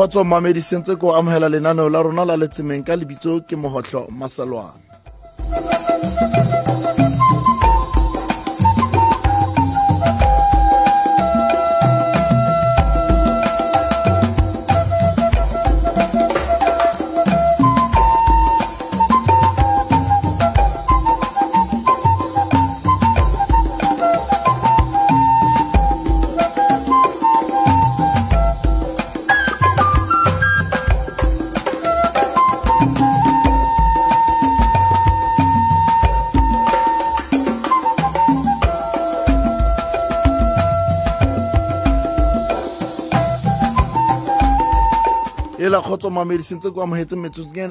kgotso mamedi sentse ko amogela lenaneo la rona la letsemeng ka lebitso ke mogotlho maselwane e la kgotso mamedi sentse ko amogetse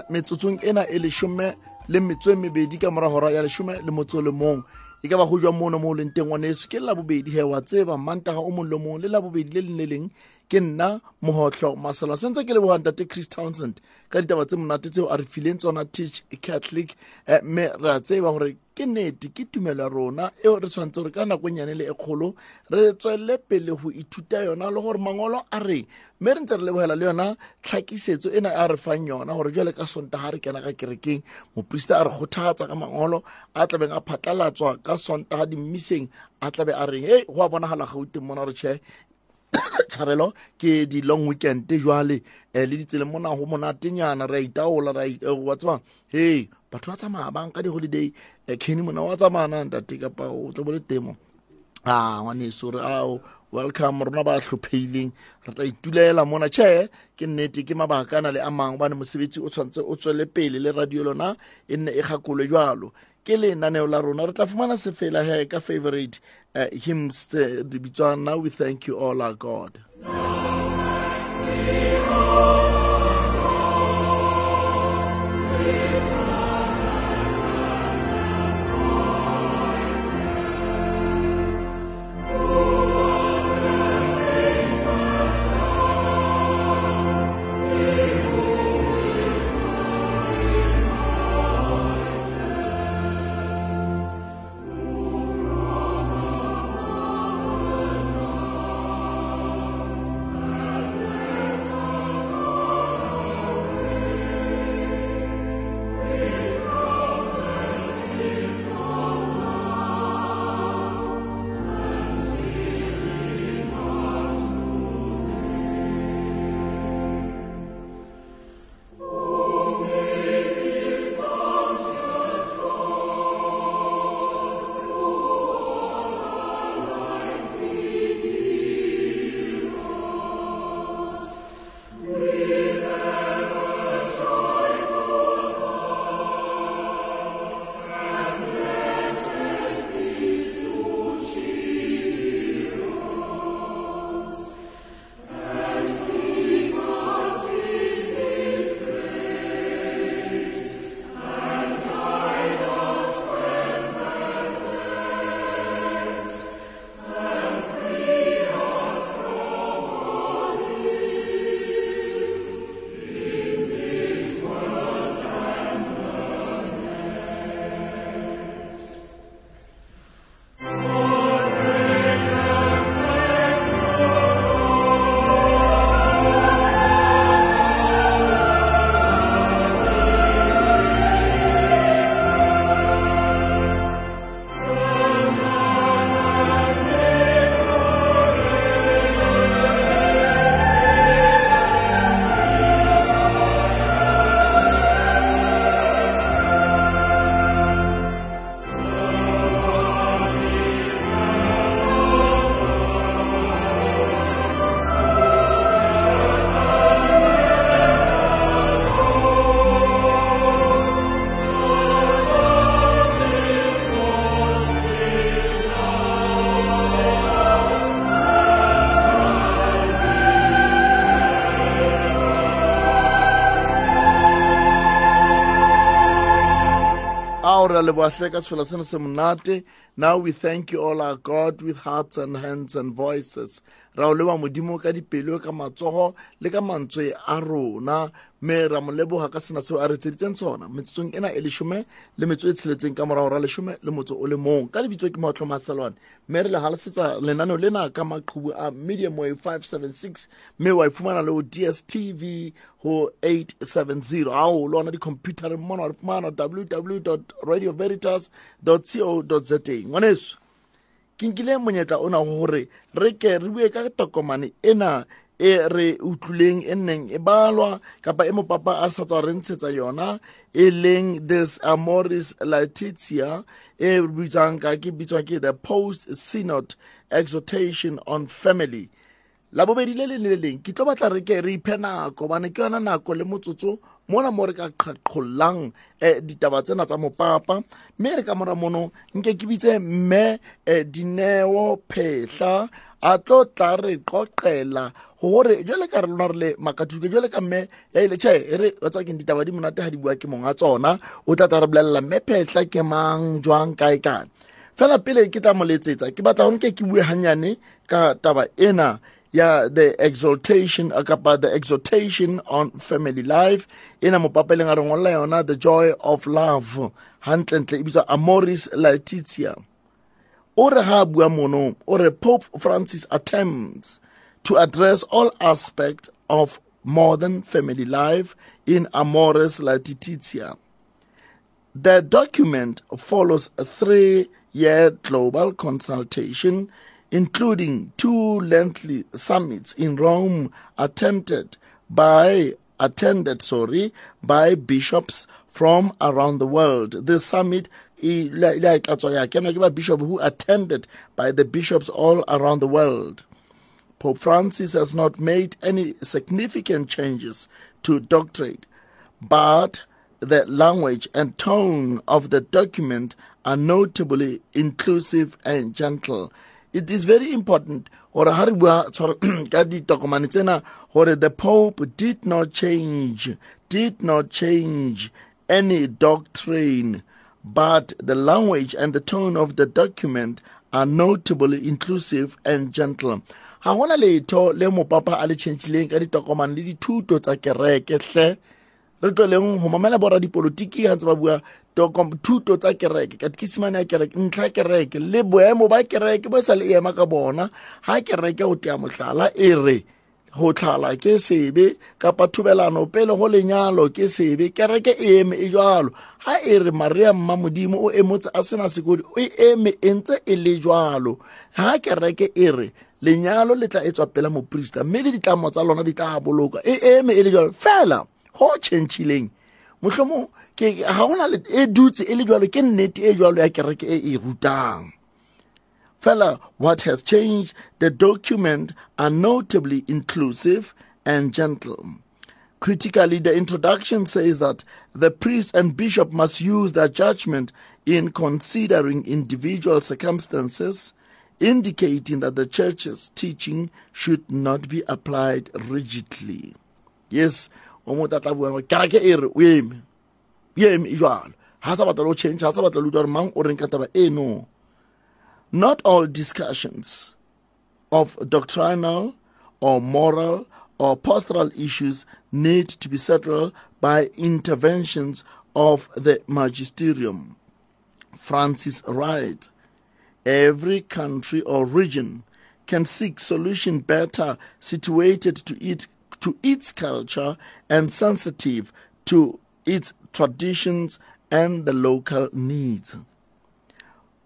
metsotsong ena e leshome le metso e mebedi ka mora hora ya leshome le motso le mong. E ka ba go jwa mono mo o leng teng ngwaneso? Ke labobedi he wa tseba mantaga o mong le mong le labobedi le leng le leng ke nna mogotlho maselo sentse ke lebogang tate chris townsend. Ka ditaba tse monate tseo a re fileng tsona teach catholic eh, mme re a tseba gore ke nnete ke tumelo ya rona eo re tshwanetse gore ka nako nyane le e kgolo re tswelele pele go ithuta yona le gore mangolo a reng. Mme re ntse re lebogela le yona tlhakisetso ena a re fang yona gore jale ka sontaga re kena ka kerekeng moporista a re kgothatsa ka mangolo a tlabeng a phatlalatswa ka sontaga dimmiseng a tlabe a reng e go a bonagala gauteng mona gore tšhe tshwarelo ke di-long weekend jwale. Um le ditseleng mona go monatenyana re a itaola wa tseba hey batho ba tsamaya bang ka di-holiday. Um kene mona wa tsamayana ntate kapa o tlo bo le temo a ngwaneso re ao welcome rona ba hlopheileng. Re tla itulela mona. Tšhe ke nnete ke mabaka le a mangwe bane mosebetsi o tshwanetse o tswele pele le radio lona e nne e ke la rona. Re tla fumana he ka favorite uh, hymns bitswang now we thank you all our god. ao now we thank you all our god with hearts and hands and voices ra o leba modimo ka dipelo ka matsogo le ka mantswe a rona. Mme ra mo leboga ka sena seo a re tseditseng sona. Metsotsong ena e lesome le metso e tsheletseng ka morago ra lesome le motso o le mong. Ka lebitso ke maotlho maselwane mme re le galesetsa lenaneo lena ka maqhubu a medium way 576 mme wa e fumana le go dstv go 870 ao le ona dicomputereng mona wa re fumana www radio veritas co za ngwaneso ke nkile monyetla ona gore re ke re bue ka tokomane ena e re utlwileng e nneng e balwa kapa e mopapa a sa tswa re ntshetsa yona e leng this amoris laetitia e bitsang ka ke bitswa ke the post synod exhortation on family la bobedi le leng le le leng ke tlo batla re ke re iphe nako bane ke yona nako le motsotso mona mo re ka qhaqhollang um ditaba tsena tsa mopapa. Mme re ka mora mono nke ke bitse mme um dineo phehla a tlo tla re qoqela gore jale ka re lona re le makatuke jale ka mme ya ile tšhe re watswa keng ditaba di monate ga di bua ke monga tsona. O tla tla re bolelela mme phehla ke mang jwang kae kae. Fela pele ke tla mo letsetsa ke batla gore ke ke bue ganyane ka taba ena ya the exaltation kapa the exhortation on family life. Ena mopapeleng a re ngwalela yona the joy of love. Gantlentle e bitswa amoris laetitia. O re ga a bua mono o pope francis attempts to address all aspects of modern family life in amoris laetitia. The document follows a three-year global consultation including two lengthy summits in Rome attempted by attended sorry by bishops from around the world. This summit a bishop who attended by the bishops all around the world. Pope Francis has not made any significant changes to doctrine but the language and tone of the document are notably inclusive and gentle it is very important. Gore ha re bua ka ditokomane tsena gore the pope did not change did not change any doctrine but the language and the tone of the document are notably inclusive and gentle. Ga gona letho le mopapa a le tšhentšhileng ka ditokomane le dithuto tsa kereke hle re tloleng go mamela bora dipolotiki ga ntse ba bua thuto tsa kereke katekisimane ya kereke ntlha ya kereke le boemo ba kereke bo sa le ema ka bona. Ga kereke go tea motlhala e re go tlhala ke sebe kapa thubelano pele go lenyalo ke sebe kereke e eme e jalo ga e re maria mma modimo o emotse a sena sekodi o eme e ntse e le jalo ga kereke e re lenyalo le tla e tswa pela moporista mme le ditlamo tsa lona di tla boloka e eme e le jalo fela go tšhentšhileng mohlomong ga gona e dutse e le jalo ke nnete e jalo ya kereke e e rutang. Fela what has changed? The document are notably inclusive and gentle. Critically the introduction says that the priest and bishop must use their judgment in considering individual circumstances indicating that the church's teaching should not be applied rigidly. Yes o mo tla bua kereke e re o eme o eme e jalo ga sa batla le change ga sa batla le utlwa mang o reng ka taba eno not all discussions of doctrinal or moral or pastoral issues need to be settled by interventions of the magisterium. Francis Wright. Every country or region can seek solution better situated to it to its culture and sensitive to its traditions and the local needs.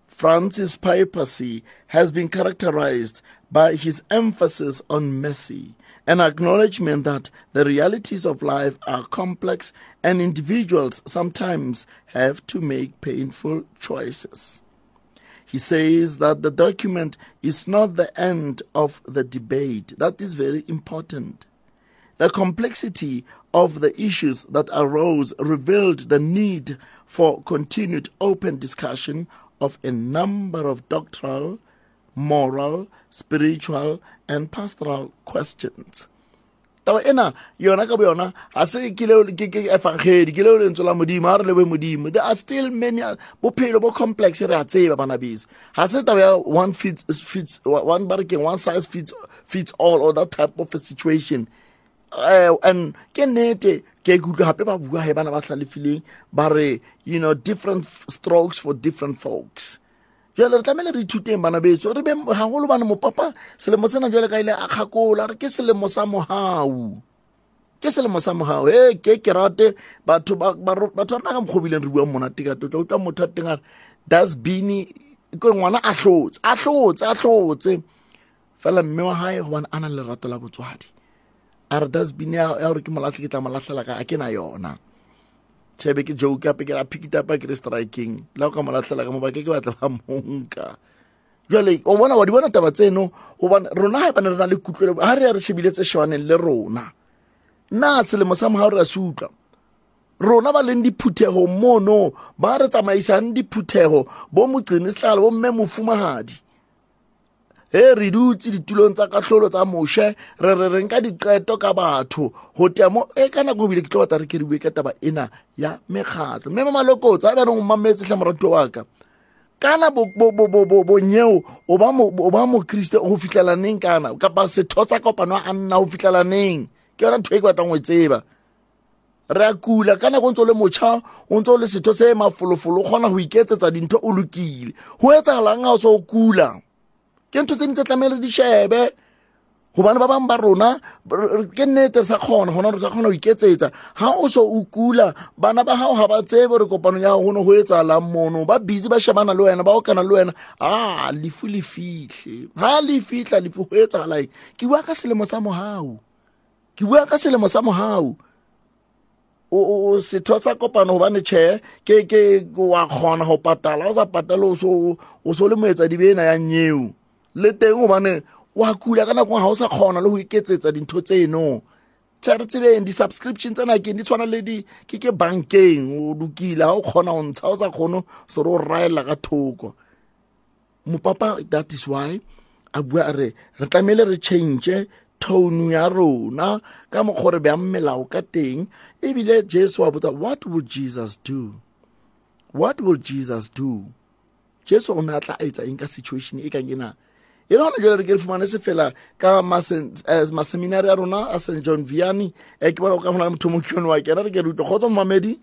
Francis' papacy has been characterized by his emphasis on mercy, an acknowledgement that the realities of life are complex and individuals sometimes have to make painful choices. He says that the document is not the end of the debate. That is very important. The complexity of the issues that arose revealed the need for continued open discussion of a number of doctrinal, moral, spiritual, and pastoral questions. taba ena yona ka ga se ke efangedi ke leo modimo ga re leboe modimo. There are still many bophelo bo complex re a tseba bana beso. Ga se taba ya one fits, fits one one size fits, fits all or that type of a situation Eh, and ke nnete ke kutlwa gape ba bua he bana ba tlalefileng ba re you know different strokes for different folks. Jale re tlamehile re ithuteng bana betso re be gagolo bane mopapa selemo sena jale ka ile a kgakola re ke selemo sa mogau ke selemo sa mogao e ke ke rate batho ba rena ka mokgobileng re buang monate ka totla utlwa motho a teng a re dasbini ke ngwana a tlotse a tlotse a tlotse fela mme wa gae gobane a nang lerato la botswadi a re dasbini ya gore ke molatlhe ke tla molatlhela ka a ke na yona. Tšhebe ke joke ape ke a pickitapa ke re striking la go ka molatlhela ka mo bake ke batla ba monka jale o bona wa di bona taba tseno? Gobane rona ga e bane re na le kutlwele ga re ya re shebile tse shebaneng le rona. Nna selemo sa mogao re a se utlwa? Rona ba leng diphuthego mono ba re tsamaisang diphuthego bo moqini setlhale bo mme mofumagadi he re dutse ditulong tsa katlholo tsa moshe re re re nka diqeto ka batho. Go temo e ka nako ebile ke tlo batla re ke re ka taba ena ya mekgatlho mme mamalokotso a bereng o mametse tlha morato waka kana bonyeo o ba mokriste go fitlhelaneng kana kapa setho sa kopano a nna go fitlhelaneng ke yona ntho e ke batlang go e tseba. Re a kula ka nako o ntse o le motšha o ntse o le setho se mafolofolo o kgona go iketsetsa dintho o lokile. Go etsagalang ga o se o kula ke ntho tse dintse tlamehile di shebe. Gobane ba bangwe ba rona ke nnete re sa kgona gona re sa kgona go iketsetsa. Ga o so o kula bana ba gago ga ba tsebe re kopano ya gone go e tsalang mono. Ba busy ba shebana le wena ba okana le wena. A lefu le fitlhe ga le fitlha lefu go etsagalang ke bua ka selemo sa mogau ke bua ka selemo sa mogau o setho sa kopano gobane tšhe ke wa kgona go patala. O sa patale o so le moetsa dibena ya nyeo le teng gobane wa kula ka nako ga o sa kgona le go iketsetsa dintho tseno. Tšha re tsebeng di-subscription tsena keng di tshwana le di ke ke bankeng o lokile ga o kgona go ntsha o sa kgone sore o raelela ka thoko. Mopapa that is why a bua a re re tlamehile re change tone ya rona ka mokgwa re beyang melao ka teng. Ebile jesu wa botsa what will jesus do? What will jesus do? Jesu o ne a tla a etsa eng ka situation e kang ena e le gona jale re ke re fumane se fela ka maseminari a rona a st john viani um ke bona o ka gona le motho mo kione wa kena. Re ke re utlwa kgotsa momamedi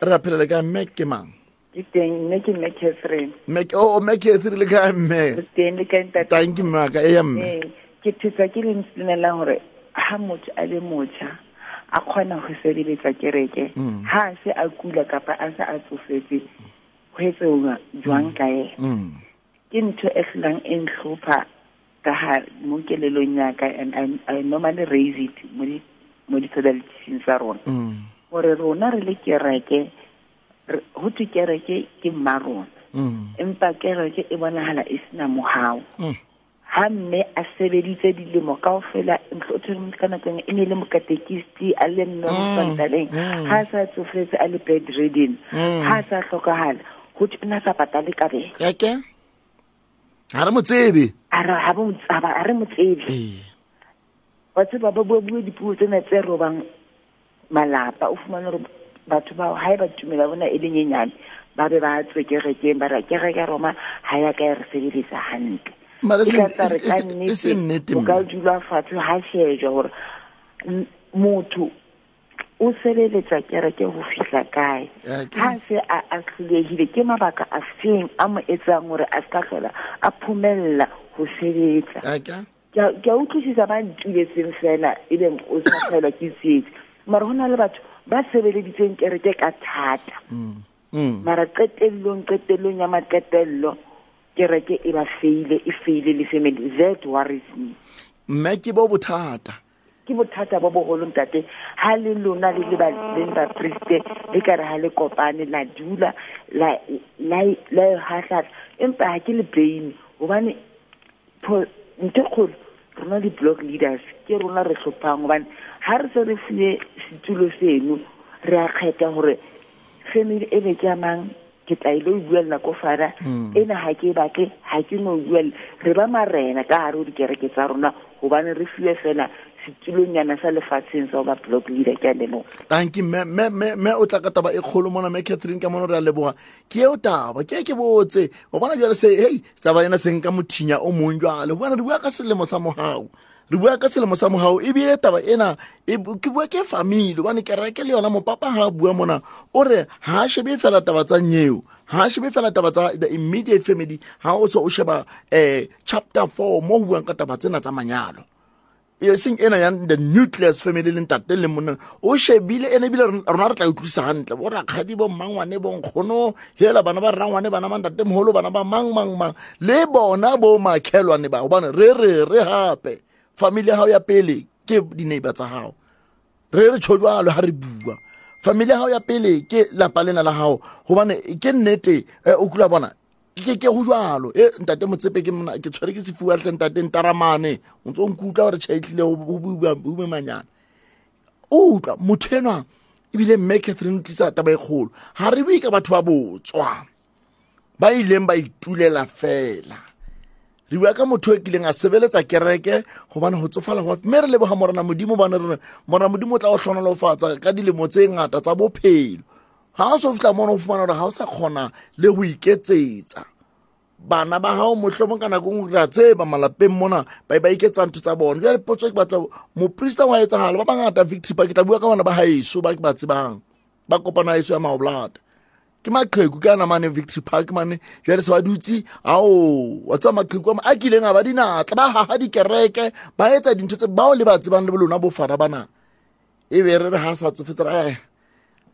re aphelele ka mme ke mang? Ke teng. Mme ke mme catherine o mme? Catherine le ka mme le tanki mme waka e ya mme. Ke thusa ke le ntsenelang gore ha motho a le motjha a kgona go sebeletsa kereke. Ha a se a kula kapa a se a tsofetse go etse jwang ka ena ke ntho e hlolang e ntlhopha ka ha mo kelelong yaka and I, I normally raise it mo di mo di-todalitising tsa rona. Gore rona re le kereke go thwe kereke ke mma rona. Empa kereke e bonagala e sena mogao ha mme a sebeditse dilemo kao fela ntlo ka nako e ne le mokatekisti a le mme mo santaleng ha a sa tsofetse a le bed reading. Ha a sa tlhokagala go thwe a sa patale kabele ga re mo tsebe? A re mo tsebe. Wa tseba ba bua bue dipuo tsena tse robang malapa. O fumane gore batho bao ha e ba tumela bona e le nyenyane ba be ba tswe kerekeng ba ra kereke roma ha ya ka e re sebeletsa hantle. E se nnete o ka dula fatshe ha shejwa gore motho o sebeletsa kereke go fihla kae? Ha se a tlholegile ke mabaka a feng a mo etsang gore a se ka tlhola a phomella go sebetsa ke a utlwisisa ba ntuletseng fela e beng o sa tlhaelwa ke tsietse mare go na le batho ba sebeleditseng kereke ka thata. Mara qetellong qetellong ya maqetello kereke e ba feile e feile le family. That worries me. Mme ke bo bothata ke bothata bo bogolong tate ha le lona le le leng bapriste le kare ha le kopane la dula la e hatlhatla empa ha ke le blame gobane ntho kgolo rona di-block leaders ke rona re tlhophang gobane ha re se re fie setulo seno re a kgetha gore family e be ke amang ke tla ile o buelela ko fara ena ha ke batle ha ke no buelela re ba marena ka gare o dikereke tsa rona. Gobane re fiwe fela setulonyana sa lefatsheng sa ba block leader ke a leboga tanki me me me me o tla ka taba e kgolo mona me catherine ka mona re a leboga ke eo taba ke e ke botse. O bona jale se hei taba ena seng ka mothinya o mong jale bona re bua ka selemo sa mogao re bua ka selemo sa mogao ebile taba ena e ke bua ke famile obane ke reke le yona mopapa ga a bua mona o re ga a shebe fela taba tsa nyeo. Ga a shebe fela taba tsa the immediate family ga o se o sheba um chapter four mo buang ka taba tsena tsa manyalo e seng ena yang the nucleus family le ntate le monna. O shebile ene ebile rona re tla utlwisa gantle bo rakgadi bo mmangwane bonkgono hela bana ba rrangwane bana ba ntate mogolo bana ba mang mang mang. Le bona bo makhelwane ba gobane re re re gape family ya gago ya pele ke dineighbor tsa gago re re tsho ga re bua. Family ya gago ya pele ke lapa lena la gago gobane ke nnete eh, o kula bona ke ke go jalo e ntate motsepe ke mna ke tshwere ke sefuwa tle ntate ntaramane. O ntse o nkutlwa gore tšhaitlile o manyana o utlwa motho enwa ebile mme catherine tlisa taba e kgolo. Ga re bue ka batho ba botswa. Ba ileng ba itulela fela. Re bua ka motho e kileng a sebeletsa kereke gobane go tsofala go mme re leboga morana modimo bane re morana modimo o tla go tlhonolofatsa ka dilemo tse ngata tsa bophelo. Ga o se o fitlha mone o fumana gore ga o sa kgona le go iketsetsa bana ba gago motlhomong ka nako ngwe re a tseba malapeng mona ba ba iketsa ntho tsa bone jale potso ke batla moporista wa etsagala ba bangata victory park ke tla bua ka bana ba gaeso ba ke ba tsebang ba kopana gaeso ya maoblata. Ke maqheku ke ana mane victory park mane. Jale se ba dutse ao wa tseba maqheku a kileng a ba dinatla ba gaga dikereke ba etsa dintho tse bao le ba tsebang le bolona bofara bana. E be re re ga sa tsofetse re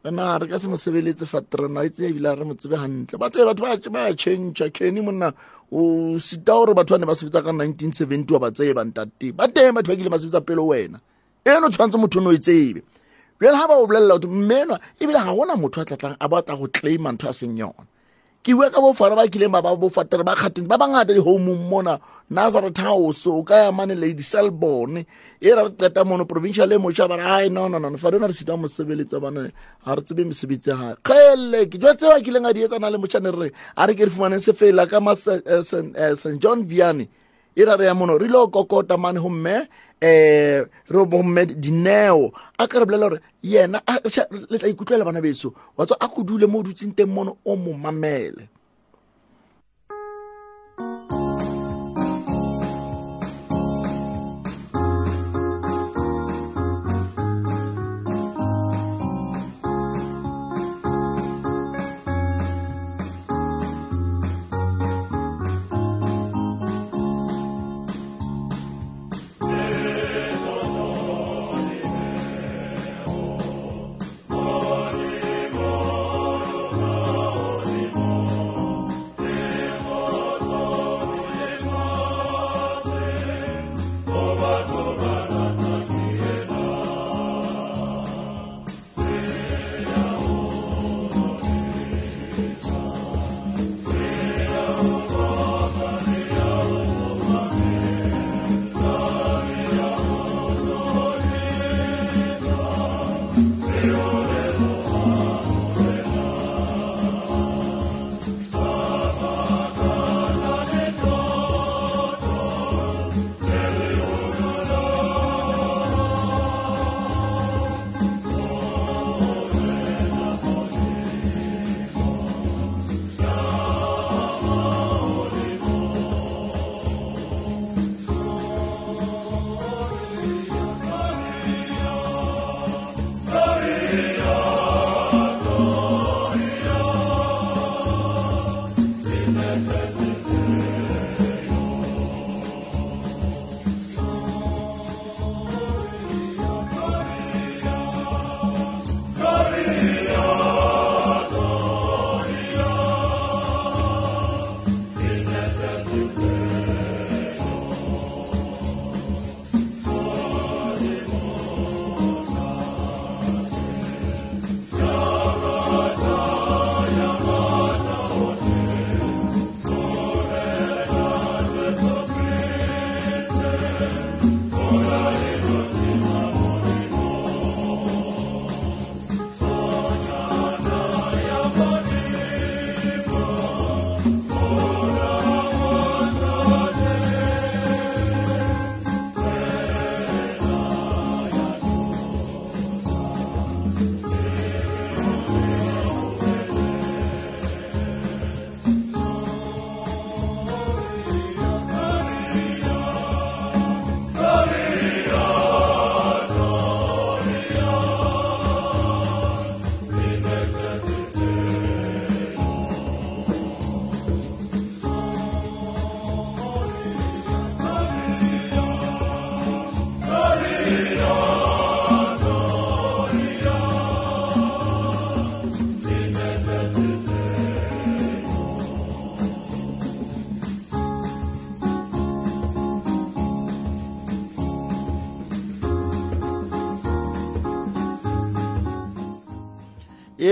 rena re ka se mo sebeletse fatrena itse ebile re mo tsebe gantle batho batho ba change keny monna o sita gore batho ba ne ba sebetsa ka nineteen seventy wa ba tseye bantate ba teng batho ba kile ba sebetsa pele wena. Eno tshwanetse motho o ne o e ga ba o bolelela gotho mmenwa ebile ga gona motho a tlatlang a batla go claima ntho a seng yona ke bua ka bofara ba kileng ba ba bofatere ba kgateng ba bangata di-homeng mona nazareth house o ka ya lady selbone e ra re qeta mono provincial e moša ba re ai no no no fa rena re sita mosebeletsa bane ga re tsebe mesebetsi ya gae kgele ke jo tseo a kileng a di etsana le motšhane re a re ke re fumaneng sefela ka ma st john viane e ra re ya mono re ile o kokota mane gomme um re bomme dineo a ka re bolela gore yena le tla ikutlwela bana beso. Wa tswa a go dule mo o dutseng teng mono o mo mamele.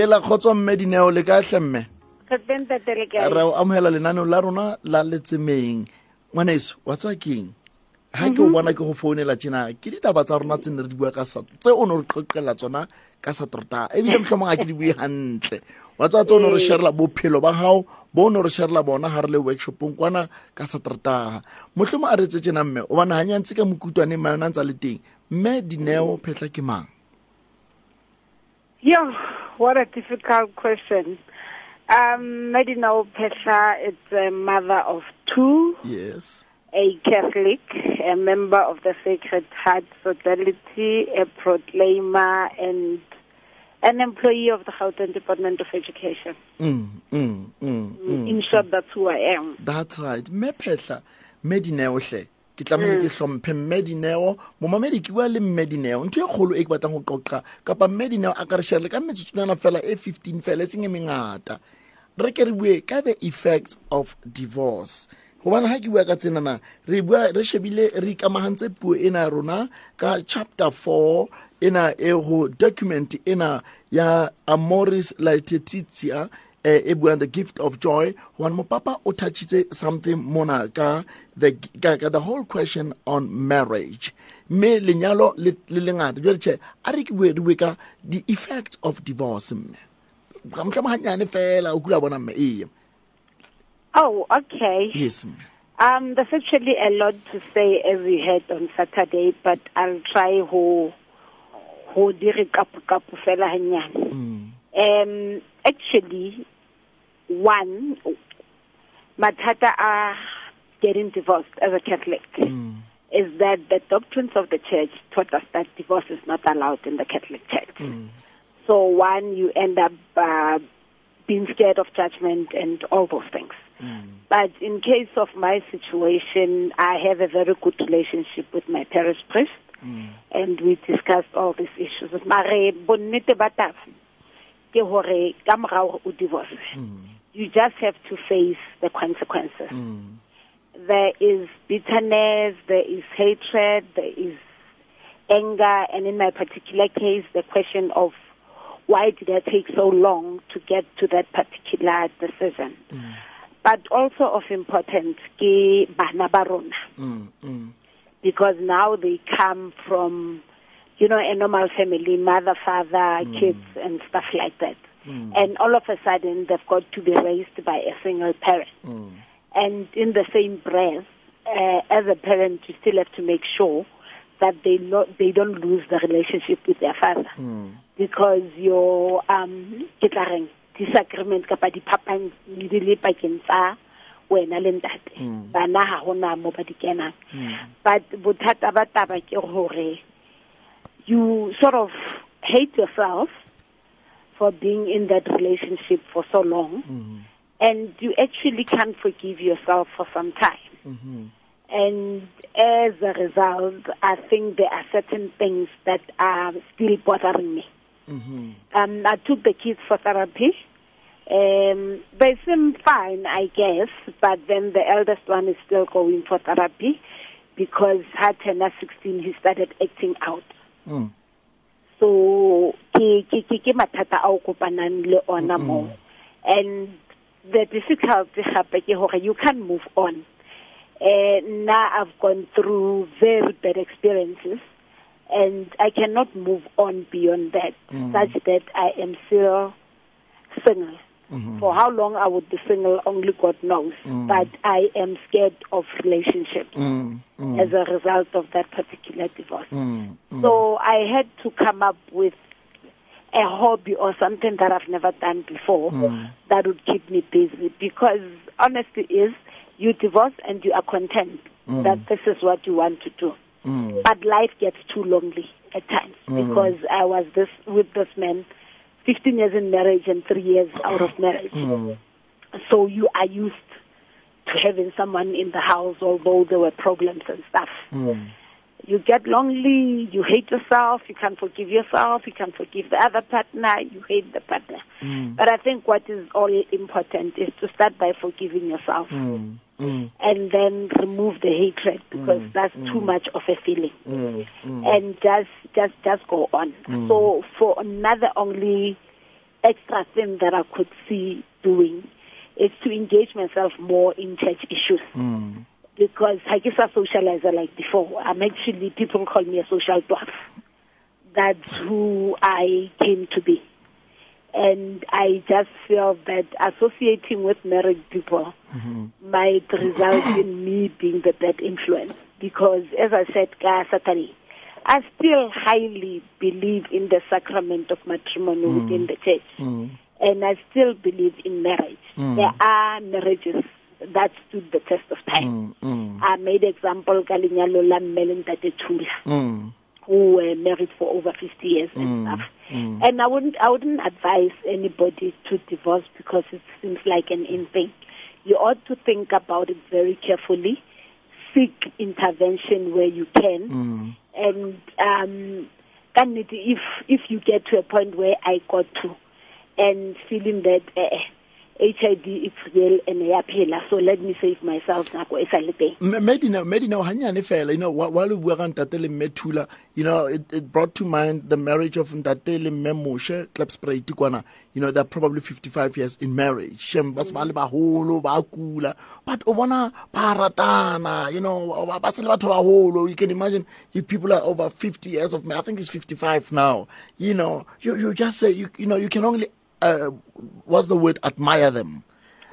Ela kgotso mme dineo le ka hle mme? Re o amogela lenaneo la rona la letsemeng. Ngwaneso wa tsa keng ha ke o bona ke go founela tjena ke ditaba tsa rona tse ne re di bua ka tse o ne re qoqelela tsona ka satrata ebile mohlomong a ke di bue hantle. Wa tswa tse o ne re sharela bophelo ba gago bo o ne re sharela bona ga re le workshopong kwana ka satrataga mohlomong a re retse tjena mme o bana ganyantse ka mokutwane mayona ntse a le teng. Mme dineo phetlha ke mang? Yeah, what a difficult question. Um, Medina Petla is a mother of two, yes a Catholic, a member of the Sacred Heart Society, a proclaimer, and an employee of the Gauteng Department of Education. mm, mm, mm, mm. In short, that's who I am. that's right mme phehla mme dineo hle ke tlamehile ke hlomphe mme dineo. Momamedi ke bua le mme dineo. Ntho e kgolo e ke batlang go qoqa kapa mme dineo a ka re sharele ka metsotsonyana fela e 15 fela e seng e mengata. Re ke re bue ka the effects of divorce. Gobane ga ke bua ka tsenana re bua re shebile re ikamagantse puo ena ya rona ka chapter four ena e go document ena ya amoris laetitia buang the gift of joy gobane mopapa o touchitse something mona ka the, ka, the whole question on marriage mme lenyalo le le lengata jale tšhe a re ke bue re ka the effects of divorce mme motlhamo ganyane fela o kula bona mme ee Oh, okay. yes mme Um, there's actually a lot to say as we had on Saturday, but I'll try who who dire kapu kapu fela hanyane. Mm. Um, actually, one, matata are getting divorced as a Catholic Mm. is that the doctrines of the church taught us that divorce is not allowed in the Catholic Church. Mm. So one, you end up uh, being scared of judgment and all those things. Mm. But in case of my situation, I have a very good relationship with my parish priest, Mm. and we discussed all these issues. Mare bonnete ba taba ke hore ka morao o divorce, Mm. You just have to face the consequences. Mm. There is bitterness, there is hatred, there is anger, and in my particular case, the question of why did I take so long to get to that particular decision. But also of importance, ke bana ba rona, Mm. Mm. because now they come from, you know, a normal family, mother, father, kids, and stuff like that. Mm. And all of a sudden, they've got to be raised by a single parent. Mm. And in the same breath, uh, as a parent, you still have to make sure that they lo- they don't lose the relationship with their father Mm. because your um ke tla reng disagreement kapa diphapang di le pakeng tsa wena le ntate Mm. bana ha hona mo ba di kenang Mm. but bothata ba taba ke you sort of hate yourself for being in that relationship for so long Mm. and you actually can't forgive yourself for some time Mhm. and as a result i think there are certain things that are still bothering me Mhm. um, I took the kids for therapy. Um, they seem fine, I guess, but then the eldest one is still going for therapy because at 16 he started acting out. Mm. So ke ke ke mathata a o kopanang le ona mo. And the difficulty hape ke hore you can't move on. Uh, now I've gone through very bad experiences and I cannot move on beyond that Mm. such that I am still single. Mhm. For how long I would be single, only God knows. Mm. But I am scared of relationships Mm. Mm. as a result of that particular divorce. Mm. Mm. So I had to come up with a hobby or something that I've never done before that would keep me busy because honesty is you divorce and you are content that this is what you want to do. But life gets too lonely at times because I was this with this man 15 years in marriage and 3 years out of marriage. Mm. So you are used to having someone in the house although there were problems and stuff Mm. you get lonely, you hate yourself, you can't forgive yourself, you can't forgive the other partner, you hate the partner. Mm. But I think what is all important is to start by forgiving yourself Mm. Mm. and then remove the hatred because Mm, that's too much of a feeling. Mm. Mm. And just just just go on. Mm. So for another only extra thing that I could see doing is to engage myself more in church issues. Mm. Because I guess a socializer like before. I'm actually people call me a social dwarf. That's who I came to be. And I just feel that associating with married people mm-hmm. might result in me being the bad influence. Because as I said, Saturday, I still highly believe in the sacrament of matrimony mm. within the church. Mm. And I still believe in marriage. Mm. There are marriages that stood the test of time. I made example ka lenyalo la mme le ntate Thula Mm. who were married for over 50 years and stuff. And I wouldn't, I wouldn't advise anybody to divorce because it seems like an in thing. You ought to think about it very carefully, seek intervention where you can, and um, if if you get to a point where I got to, and feeling that uh, HIV is real and ya phela, so let me save myself nako e sa le teng. medina medina hanyane fela you know wh- while we ka ntate le mme you know it, it brought to mind the marriage of ntate le mme moshe klapsprate kwana you know they're probably 55 years in marriage. Shem ba ba le baholo ba kula but o bona ba you know ba- se le batho ba baholo. You can imagine if people are over 50 years of marriage i think it's 55 now. You know you, you just say you, you know you can only uh, what's the word admire them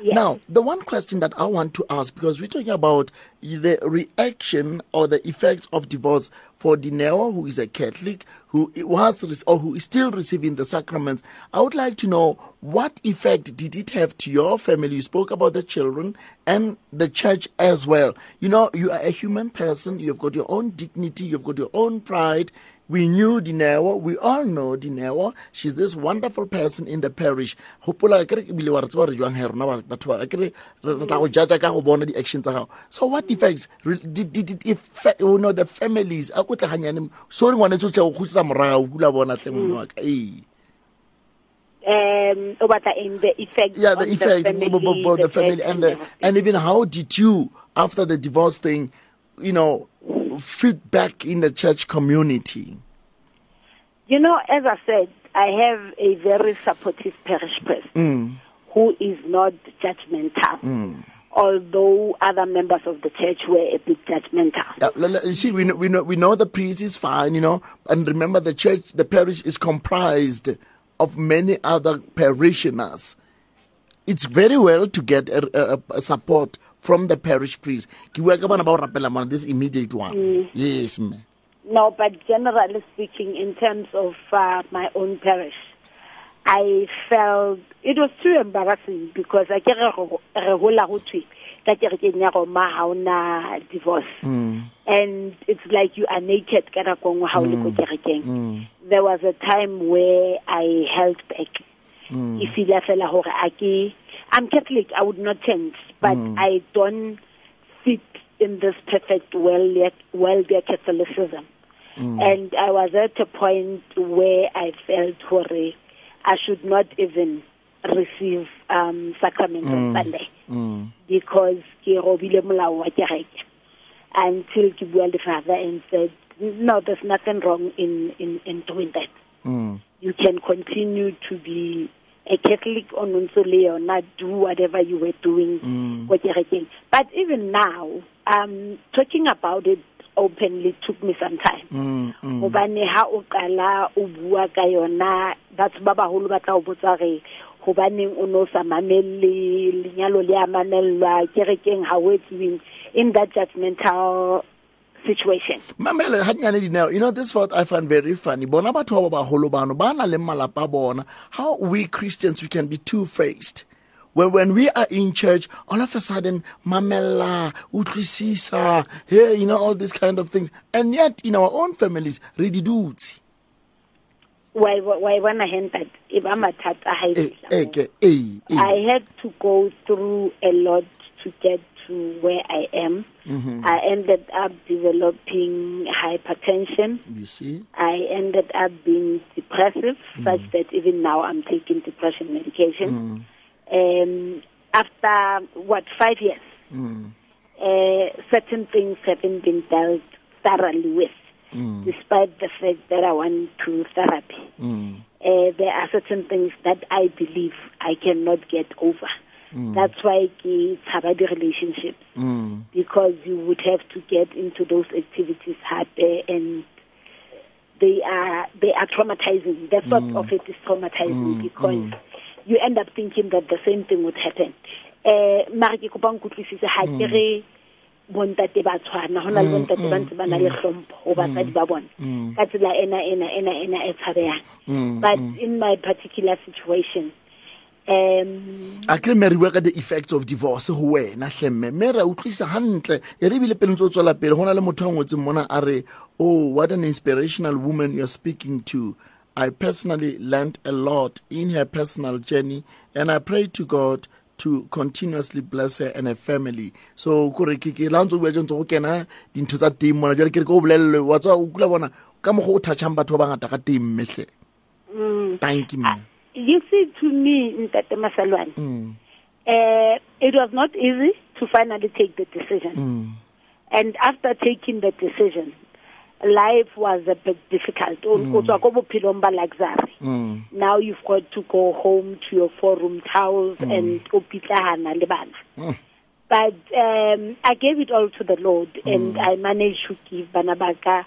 Yeah. now, the one question that I want to ask, because we're talking about the reaction or the effects of divorce for Dineo, who is a Catholic, who was or who is still receiving the sacraments, I would like to know what effect did it have to your family? You spoke about the children and the church as well. You know, you are a human person, you've got your own dignity, you've got your own pride. We knew Dineo. We all know Dineo. She's this wonderful person in the parish. Hopola akere ke bile wa re tseba re jwang he rona batho ba re tla go judge ka go bona di actions tsa gago. So what effects did did it if you know the families a ko tla hanyane so re ngwane tsotle go khutsa morao kula bona monna wa ka. Eh. um o batla in the effect Yeah, the on effects the family, bo- the family and the and even how did you after the divorce thing, you know, fit back in the church community? you know as i said i have a very supportive parish priest Mm. who is not judgmental although other members of the church were a bit judgmental l- you see, we know, we know we know the priest is fine, you know, and remember the church, the parish is comprised of many other parishioners. It's very well to get a, a, a support from the parish priest. Ke bua ka bana ba rapela This immediate one. Yes, ma'am. no but generally speaking in terms of uh, my own parish I felt it was too embarrassing because I get re hola ho thwe ka kerekeng ya roma ha ona divorce. Mm. And it's like you are naked ka nako nngwe ha o le ko mm. kerekeng. Mm. There was a time where I held back. E fila fela hore a ke I'm Catholic I would not change but I don't fit in this perfect well well Catholicism. And I was at a point where I felt hore I should not even receive um sacrament on Sunday because ke robile molao wa kereke. Until ke bua le father and said no there's nothing wrong in in in doing that. Mm. you can continue to be a Catholic on ntse le yona do whatever you were doing kerekeng but even now um talking about it openly took me some time. Mm, mm. hobane ha o qala o bua ka yona batho ba baholo ba tla o botsa re hobaneng o no sa mamelle lenyalo le a mamellwa kerekeng ha o in that judgmental situation. Mamele hanyane dineo. You know this is what i find very funny. Bona batho ba ba baholo bano ba na le malapa bona. How we christians we can be two faced when, when we are in church all of a sudden mamela utlisisa hey you know all these kind of things. And yet in our own families re di dutse. Wa wa bona hentat e ba mathata ha e eh fihla eh moo. ke eh eh. I had to go through a lot to get to where I am. I ended up developing hypertension. you see I ended up being depressive, such that even now I'm taking depression medication. Um, after what five years, uh, certain things haven't been dealt thoroughly with, despite the fact that I went to therapy. mm. uh, there are certain things that I believe I cannot get over. Mm. That's why ke tshaba di relationships Mm. because you would have to get into those activities happy and they are they are traumatizing. The thought mm. of it is traumatizing mm, because you end up thinking that the same thing would happen. Eh mara ke kopa nkutlwisise ha ke re bontate ba tshwana hona le bontate ba ntse ba na le hlompho ho basadi ba bona. ka tsela ena ena ena ena e tshabehang. But in my particular situation um a ke re mme re bua ka the effects of divorce ho wena hlemme. Mme ra utlwisa hantle. E re ebile pele ntse o tswela pele. Go na le motho a ngwetseng mona a re oh what an inspirational woman you're speaking to. I personally learned a lot in her personal journey and i pray to god to continuously bless her and her family. So kore ke ke la ntse o bua tse ntse go kena dintho tsa teng mona. Jale ke re ke o bolelelwe wa tswa o kula bona ka mogo o touchang batho ba bangata ka teng mmetlhe thank you mme you see to me Ntate Maselwane Mm, uh, it was not easy to finally take the decision. Mm, and after taking the decision life was a bit difficult. O o tswa ko bophelong ba luxury. Mm, now you've got to go home to your four room house and o pitlahana le bana. Mm. but um, I gave it all to the Lord, and I managed to give Banabaka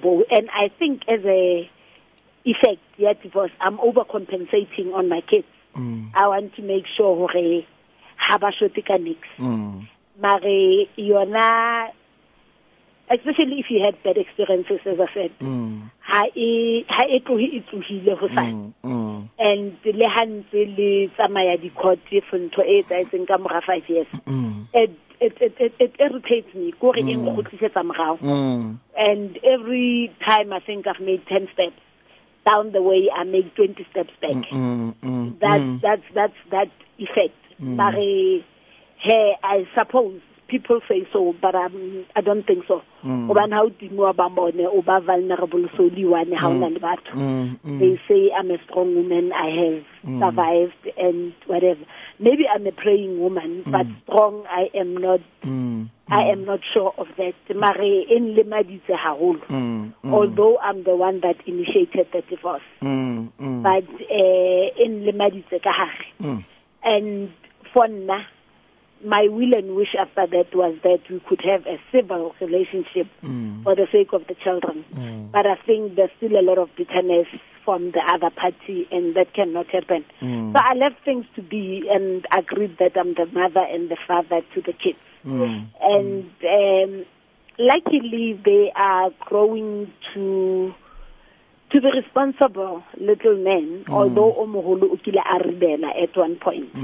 bo. And I think as a effect, yeah, divorce, I'm overcompensating on my kids. I want to make sure hore ha ba shote ka nix. Mm. Mare yona, especially if you had bad experiences, as I said, Mm, ha e ha e tlohi e tlohile ho sa. mm, mm, And le hantse le tsamaya di court for ntho e etsahetseng ka mora 5 years. mm, it it it it, it irritates me kore e nkgotlisetsa morao mm, and every time i think i've made 10 steps down the way i make 20 steps back. Mm, mm, that mm. that's that's that effect. Mare hey i suppose people say so but um, i don't think so. Obana ha o timiwa ba bone o ba vulnerable so le one ha ona le batho. Mm, mm, they say I'm a strong woman, I have survived and whatever. Maybe I'm a praying woman, but strong I am not mm, I am not sure of that. Mare in lemaditse haholo. mm, Although I'm the one that initiated the divorce. mm, mm, But uh, in lemaditse ka hare. mm. And for nna, my will and wish after that was that we could have a civil relationship for the sake of the children. But I think there's still a lot of bitterness from the other party, and that cannot happen. So I left things to be and agreed that I'm the mother and the father to the kids. And um, luckily, they are growing to to be responsible little men, although Omoholo Ukila Aribela at one point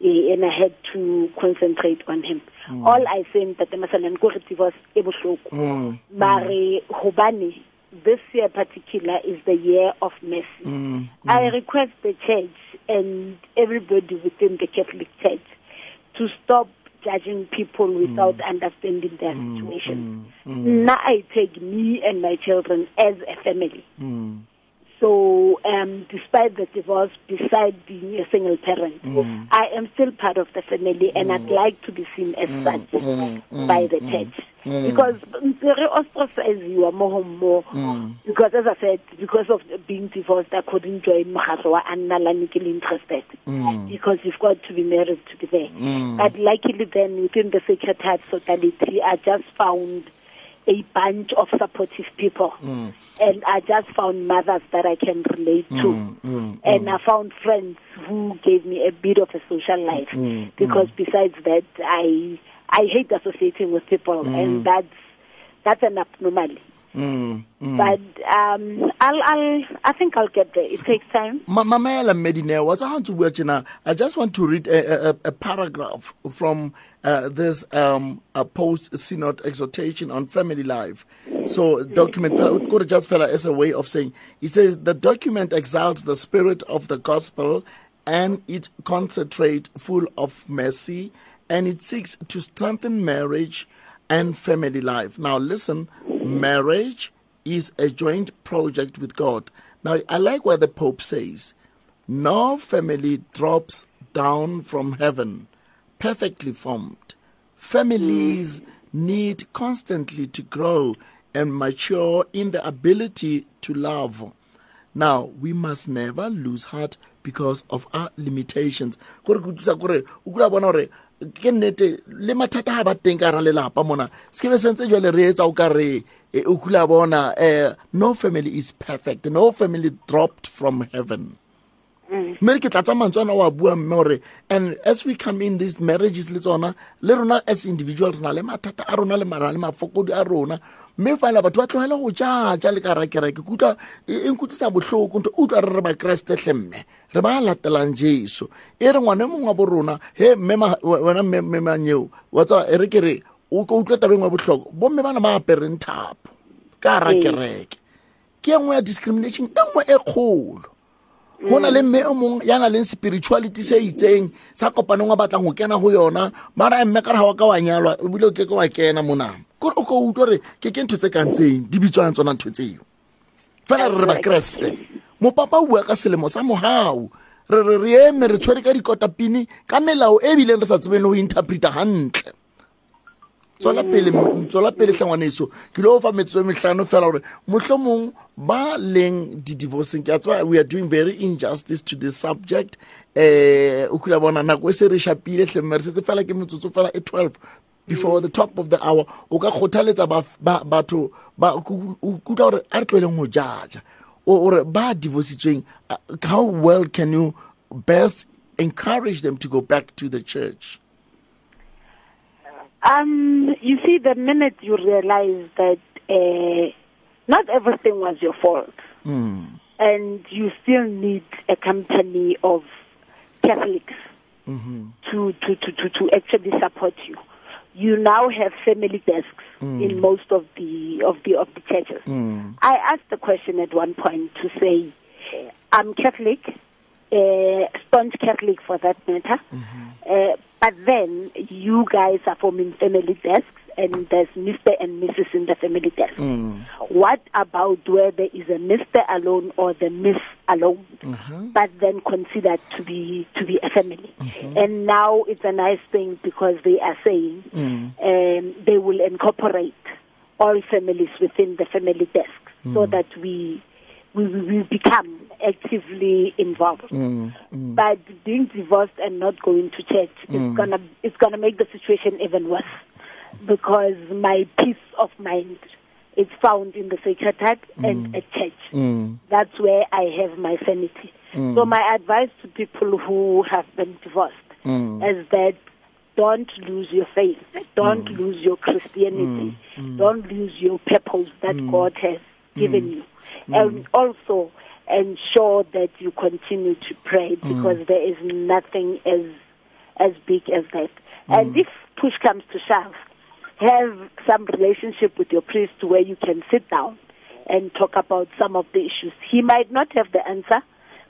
eh, and I had to concentrate on him. All I say that the Masalan Kuriti was ebushoko. Mm, Mare Hobani, this year particular is the year of mercy. Mm, mm, I request the church and everybody within the Catholic Church to stop judging people mm. without understanding their mm, situation. Now I take me and my children as a family. Mm, So, um, despite the divorce, beside being a single parent, mm. I am still part of the family, and I'd mm. like to be seen as mm. such by the church. Because re ostracize you are more and more. Because as I said, because of being divorced, I couldn't join Mokgatlo wa Anna Lanikili interested. Because you've got to be married to be there. But luckily then, within the Sacred Heart Totality, I just found a bunch of supportive people. Mm. And I just found mothers that I can relate to. Mm, mm, and I found friends who gave me a bit of a social life. Because besides that, I I hate associating with people, and that's that's an abnormality. Mm, mm. But um, I'll, I'll, I think I'll get there. It takes time. Ma- mamela medine wa tsa ha ntse o bua tjena i just want to read a, a, a paragraph from uh, this um, a post synod exhortation on family life so document to just fella as a way of saying it says the document exalts the spirit of the gospel and it concentrates full of mercy and it seeks to strengthen marriage and family life now listen marriage is a joint project with God. Now, I like what the Pope says. No family drops down from heaven perfectly formed. Families hmm. need constantly to grow and mature in the ability to love. now we must never lose heart because of our limitations ke utlwisa kore o kula bona gore ke nnete le mathata ga ba teng ka ra lelapa mona. Se ke be sentse jale re etsa o ka re o kula bona um no family is perfect no family dropped from heaven. Mme ke tla tsa mantswana wa bua mme gore and as we come in these marriages le tsona le rona as individuals na le mathata a rona le mara le mafokodi a rona mme fela batho ba tlogele go jaja le ka rakereke ke utlwa e nkutlwisa botlhoko ntho. Utlwa re re bakeresete tle mme re ba latelang jesu. E re ngwane mongwe wa bo rona he mme ma- wena mme mme manyeo wa tsa e re ke re o ka utlwa tabeng wa botlhoko bomme bana ba apereng thapo ka rakereke ke e nngwe ya discrimination e nngwe e kgolo. Go na le mme o mongwe ya na leng spirituality se itseng sa kopaneng wa batlang go kena go yona mara mme ka re ga wa ka wa nyalwa ebile o ke ke wa kena monamo kore o ka utlwa gore ke ke ntho tse kang tseng di bitswang tsona ntho tseo. Fela re re bakeresete mopapa o bua ka selemo sa mogau re re re eme re tshwere ka dikotapini ka melao e bileng re sa tsebeng le go interpreta gantle tswela pele tswela pele hlangwaneso ke lo fa metso mehlano fela gore mohlomong ba leng di-divorcing ke a tseba we are doing very injustice to this subject. Um o kula bona nako e se re shapile hlemme re setse fela ke metsotso fela e 12 before the top of the hour o ka kgothaletsa ba- ba- batho kutlwa gore a re tlweleng go jaja. Gore ba divorcitsweng uh, how well can you best encourage them to go back to the church Um, you see, the minute you realize that uh, not everything was your fault, mm. and you still need a company of Catholics mm-hmm. to, to, to, to, to actually support you. You now have family desks in most of the of the of the churches. Mm. I asked the question at one point to say, I'm Catholic, uh, staunch Catholic for that matter, uh, but then you guys are forming family desks and there's Mr. and Mrs. in the family desk. Mm. What about where there is a Mr. alone or the Miss alone, but then considered to be to be a family? And now it's a nice thing because they are saying um, they will incorporate all families within the family desk so that we we, we become actively involved. Mm, mm. But being divorced and not going to church is mm. gonna it's gonna make the situation even worse. Because my peace of mind is found in the sacred heart and at church. Mm. That's where I have my sanity. So my advice to people who have been divorced Mm. is that don't lose your faith, don't lose your Christianity, don't lose your purpose that God has given you, and also ensure that you continue to pray mm. because there is nothing as as big as that. Mm. And if push comes to shove, have some relationship with your priest where you can sit down and talk about some of the issues. He might not have the answer,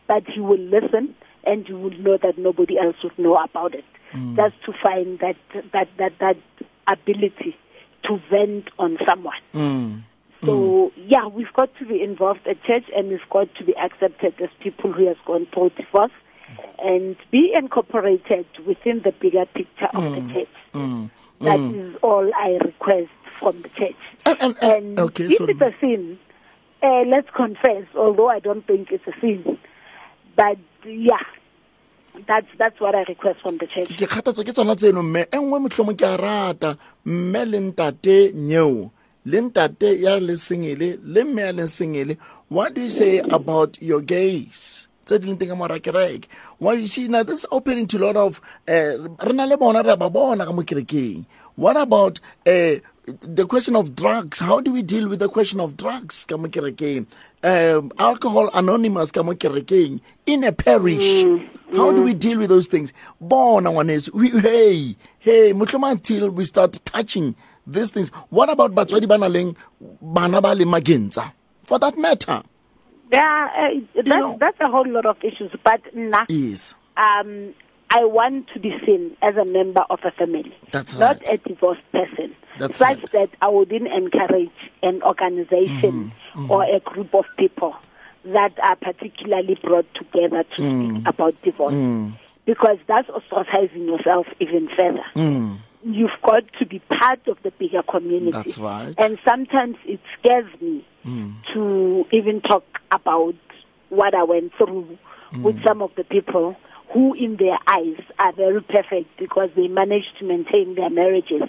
but he will listen and you will know that nobody else would know about it. Mm. Just to find that that that that ability to vent on someone. Mm. So yeah, we've got to be involved at church, and we've got to be accepted as people who has gone through divorce, and be incorporated within the bigger picture of the church. Mm. That is all I request from the church. And, and, and, okay, if sorry. it's a sin, uh, let's confess. Although I don't think it's a sin, but yeah, that's that's what I request from the church. ke kgathatswa ke tsona tseno mme e nngwe motlhomo ke a rata mme le ntate nyeo le ntate ya le sengele le mme ya le sengele what do you say about your gays? Tse di leng teng ka mora kereke. What you see? Now this is opening to a lot of uh, re na le bona re ba bona ka mo kerekeng. What about uh, the question of drugs? How do we deal with the question of drugs ka mo kerekeng? Um, alcohol anonymous ka mo kerekeng in a parish. How do we deal with those things? Bona ngwaneso we hey hey until we start touching these things what about batswadi ba na leng bana ba le magentsa for that matter Yeah, uh, that's, know- that's a whole lot of issues. But nah, yes um, I want to be seen as a member of a family, That's not right. a divorced person. That's such right. that I wouldn't encourage an organization Mm-hmm. or a group of people that are particularly brought together to Mm. speak about divorce, because that's ostracizing yourself even further. Mm. You've got to be part of the bigger community. That's right. And sometimes it scares me hmm. to even talk about what I went through hmm. with some of the people who, in their eyes, are very perfect because they managed to maintain their marriages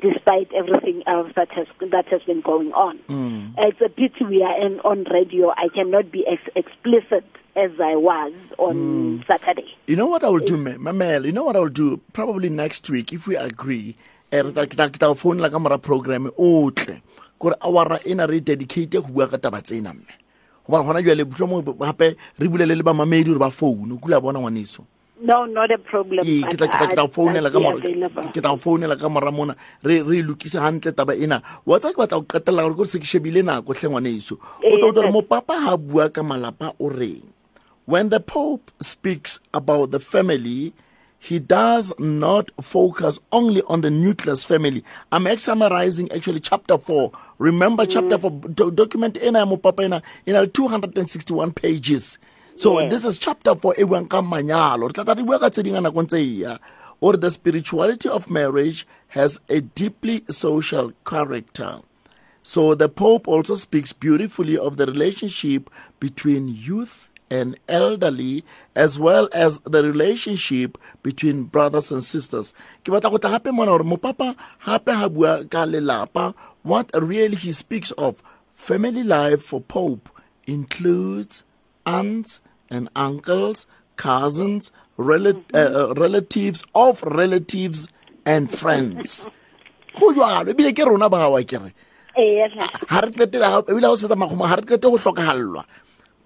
despite everything else that has that has been going on. Hmm. It's a pity we are in, on radio. I cannot be as explicit as I was on Saturday. You know what I will do, ma- Mamel? You know what I will do? Probably next week, if we agree, eh, ke ke tla ka mora program otle kore awara ena re dedicate go bua ka taba tsena mme gobane gona jale mohlomong gape re bulele le bamamedi gore ba founu kula bona ngwaneso No, not a problem. ee ke tla- ke tla- ke tla o I'd- founela ka mora- ke tla founela ka mora mona re re e lokise gantle taba ena wa tsa ke batla go qetelela gore kore se ke shebile nako tlhe ngwaneso o tlo gore ntate. mopapa ga bua ka malapa o reng when the pope speaks about the family he does not focus only on the nucleus family. I'm summarizing actually chapter 4 remember mm. chapter 4 do- document ena ya mopapa ena e na le 261 pages. So Yes. this is chapter 4 e buang ka manyalo. Re tla tla re bua ka tse ding a nakong tse ya. Or the spirituality of marriage has a deeply social character. So the Pope also speaks beautifully of the relationship between youth and elderly, as well as the relationship between brothers and sisters. Ke batla go tla gape mona gore mopapa gape ha bua ka lelapa, what really he speaks of family life for Pope includes aunts and uncles, cousins, rel- uh, uh, relatives of relatives, and friends. Go jwalo, ebile ke rona ba gawa kere ha re qete ebile ha o sebetsa makgomo ha re qete go hlokahallwa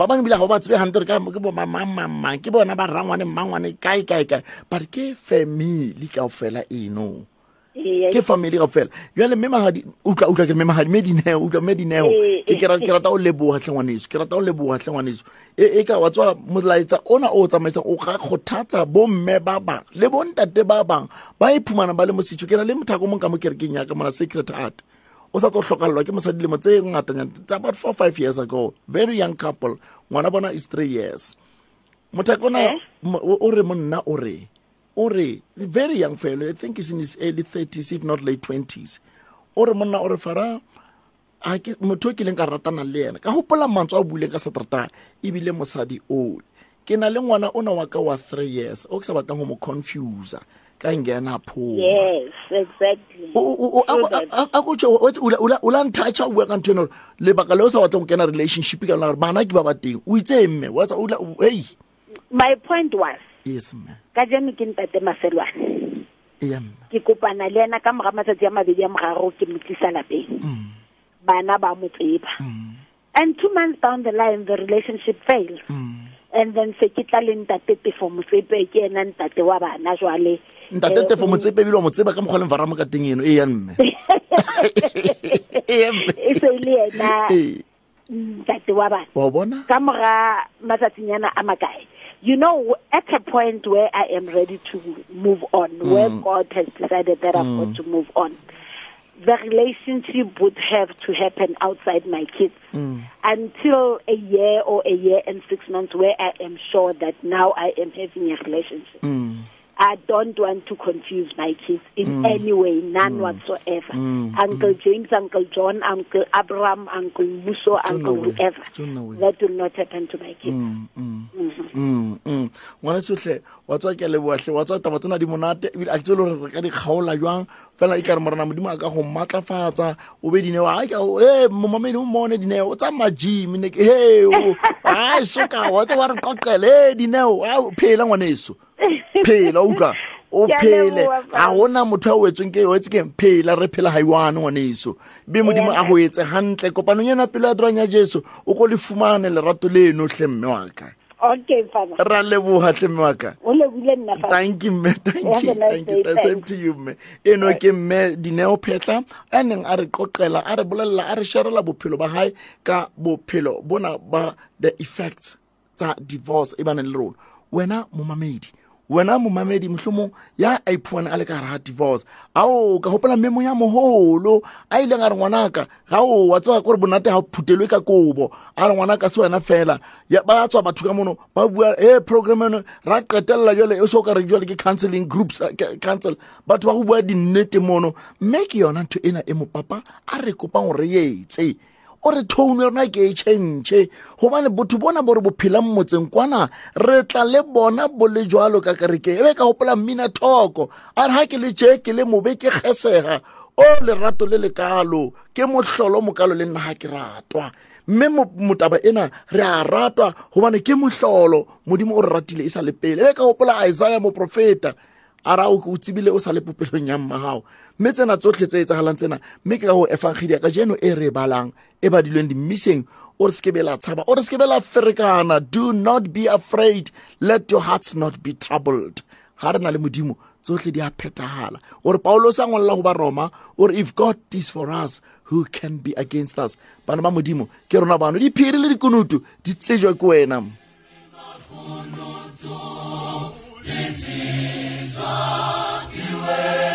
ba bangwe bile ga ba tsebe hantle gore ka ke bo mamamamang ke bona ba rangwane mmangwane kae kae kae. But ke family ka kaofela eno. Ee, ke family ka fela jale mme magadi utlwa utlwa ke mme magadi mme dineo utlwa mme dineo. Ee, ke ke ra- ke rata o leboga tlhengwaneso ke rata o leboga tlhengwaneso e e ka wa tswa molaetsa ona o tsamaisang o ga kgothatsa bomme ba bang le bontate ba bang ba iphumana ba le mo setšho ke na le mothako mong ka mo kerekeng yaka mona secret heart o sa tlo hlokallwa ke mosadi dilemo tse ngatanyana tsa about four five years ago. Very young couple. Ngwana bona is three years. Mothakona mo- o re monna o re o re very young fellow i think is in his early 30s if not late 20s o re monna o re fara a ke motho o kileng ka ratana le ena ka gopola mantswe a o buileng ka saterata ebile mosadi ole ke na le ngwana o na wa ka wa three years o ke sa batlang go mo confusa ka ngena phoma Yes, exactly. O- o- o- True a- that. a- a- a kotse, o- o- o la- o la nthacha o bua ka ntho ene gore lebaka le o sa batlang go kena relationship ka lona gore bana ke ba ba teng o itse mme wa tsa- o la- o- ei My point was, yes mme ka jeno ke ntate Maselwane. eya mme Ke kopana le ena ka mora matsatsi a mabedi a moraro ke mo tlisa lapeng. Bana ba mo tseba. And two months down the line, the relationship failed. And then se ke tla le ntate Tefo Motsepe ke ena ntate wa bana jwale. Ntate tefo motsepe ebile wa mo tseba ka mokgwa le mvaramo ka teng eno mme. Mme. E se le ena Ee. ntate wa bana. wa o bona? Ka mora matsatsinyana a makae. You know at a point where i am ready to move on mm. where god has decided that i've mm. got to move on the relationship would have to happen outside my kids. Mm. Until a year or a year and six months where i am sure that now i am having a relationship I don't want to confuse my kids in mm. any way, none mm. whatsoever. Mm. Uncle James, Uncle John, Uncle Abraham, Uncle Muso, Uncle whoever. It's on the way. That will not happen to my kids. Mm-hmm. ngwana sotlhe wa tswa ke leboatlhe wa tswa taba tsena di monate ebile a ke tse le gore re ka di kgaola jwang? Fela e ka re morana modimo a ka go maatlafatsa o be dineo e momamedi o eh, mmone dineo o tsa majimi ne he a soka wa tse wa re qoqele eh, e dineo a phela ngwaneso phela utlwa o Ke a phele leboha, ga gona motho a o etsweng ke o etse ke phela re phela ga iwane ngwaneso. Be modimo a go etse gantle kopanong ena pelo ya dirang ya jesu o ko le fumane lerato leno tlhe mme wa ka. Okay, Father. ra leboga tle mme wa ka. O lebile nna Father. thank you mme. Thank Have you. a nice thank you. day, the same thanks. to you. mme. Eno ke mme dineo phetla a neng a re qoqela a re bolelela a re sharela bophelo ba hae ka bophelo bona ba the effects tsa divorce e baneng le rona. Wena momamedi wena momamedi mohlomong ya a iphuana a le ka gare ga divorce. Ao ka gopola memo ya mogolo a ileng a re ngwanaka ga o wa tseba kore bonate ga phuthelwe ka kobo. A re ngwanaka se wena fela. Ba tswa batho ka mono ba bua e programme eno ra qetelela jale e so ka re jale ke counseling groups council batho ba go bua dinnete mono. Mme ke yona ntho ena e mopapa a re kopang gore re etse o re tone rona ke e tšhentšhe gobane botho bona bo re bophelang motseng kwana re tla le bona bo le jalo ka kereke e be ka gopola mmina thoko a re ga ke le tšee ke le mobe ke kgesega. O lerato le lekalo ke mohlolo mokalo le nna ga ke ratwa. Mme motaba ena re a ratwa gobane ke mohlolo modimo o re ratile e sa le pele. E be ka gopola isaiah moprofeta a ra o tsebile o sa le popelong ya mmagago mme tsena tsotlhe tse etsagalang tsena mme ke ka go efangkgedi ka jeno e re balang e badilweng dimmiseng o re tshaba o re ferekana. Do not be afraid. Let your hearts not be troubled. Ga re na le modimo tsotlhe di a phethagala ore paulos a ngwalela go ba roma ore if god is for us who can be against us? Bana ba modimo ke rona bano. Diphiri le dikunutu di tsejwa ke wena Emmanuel.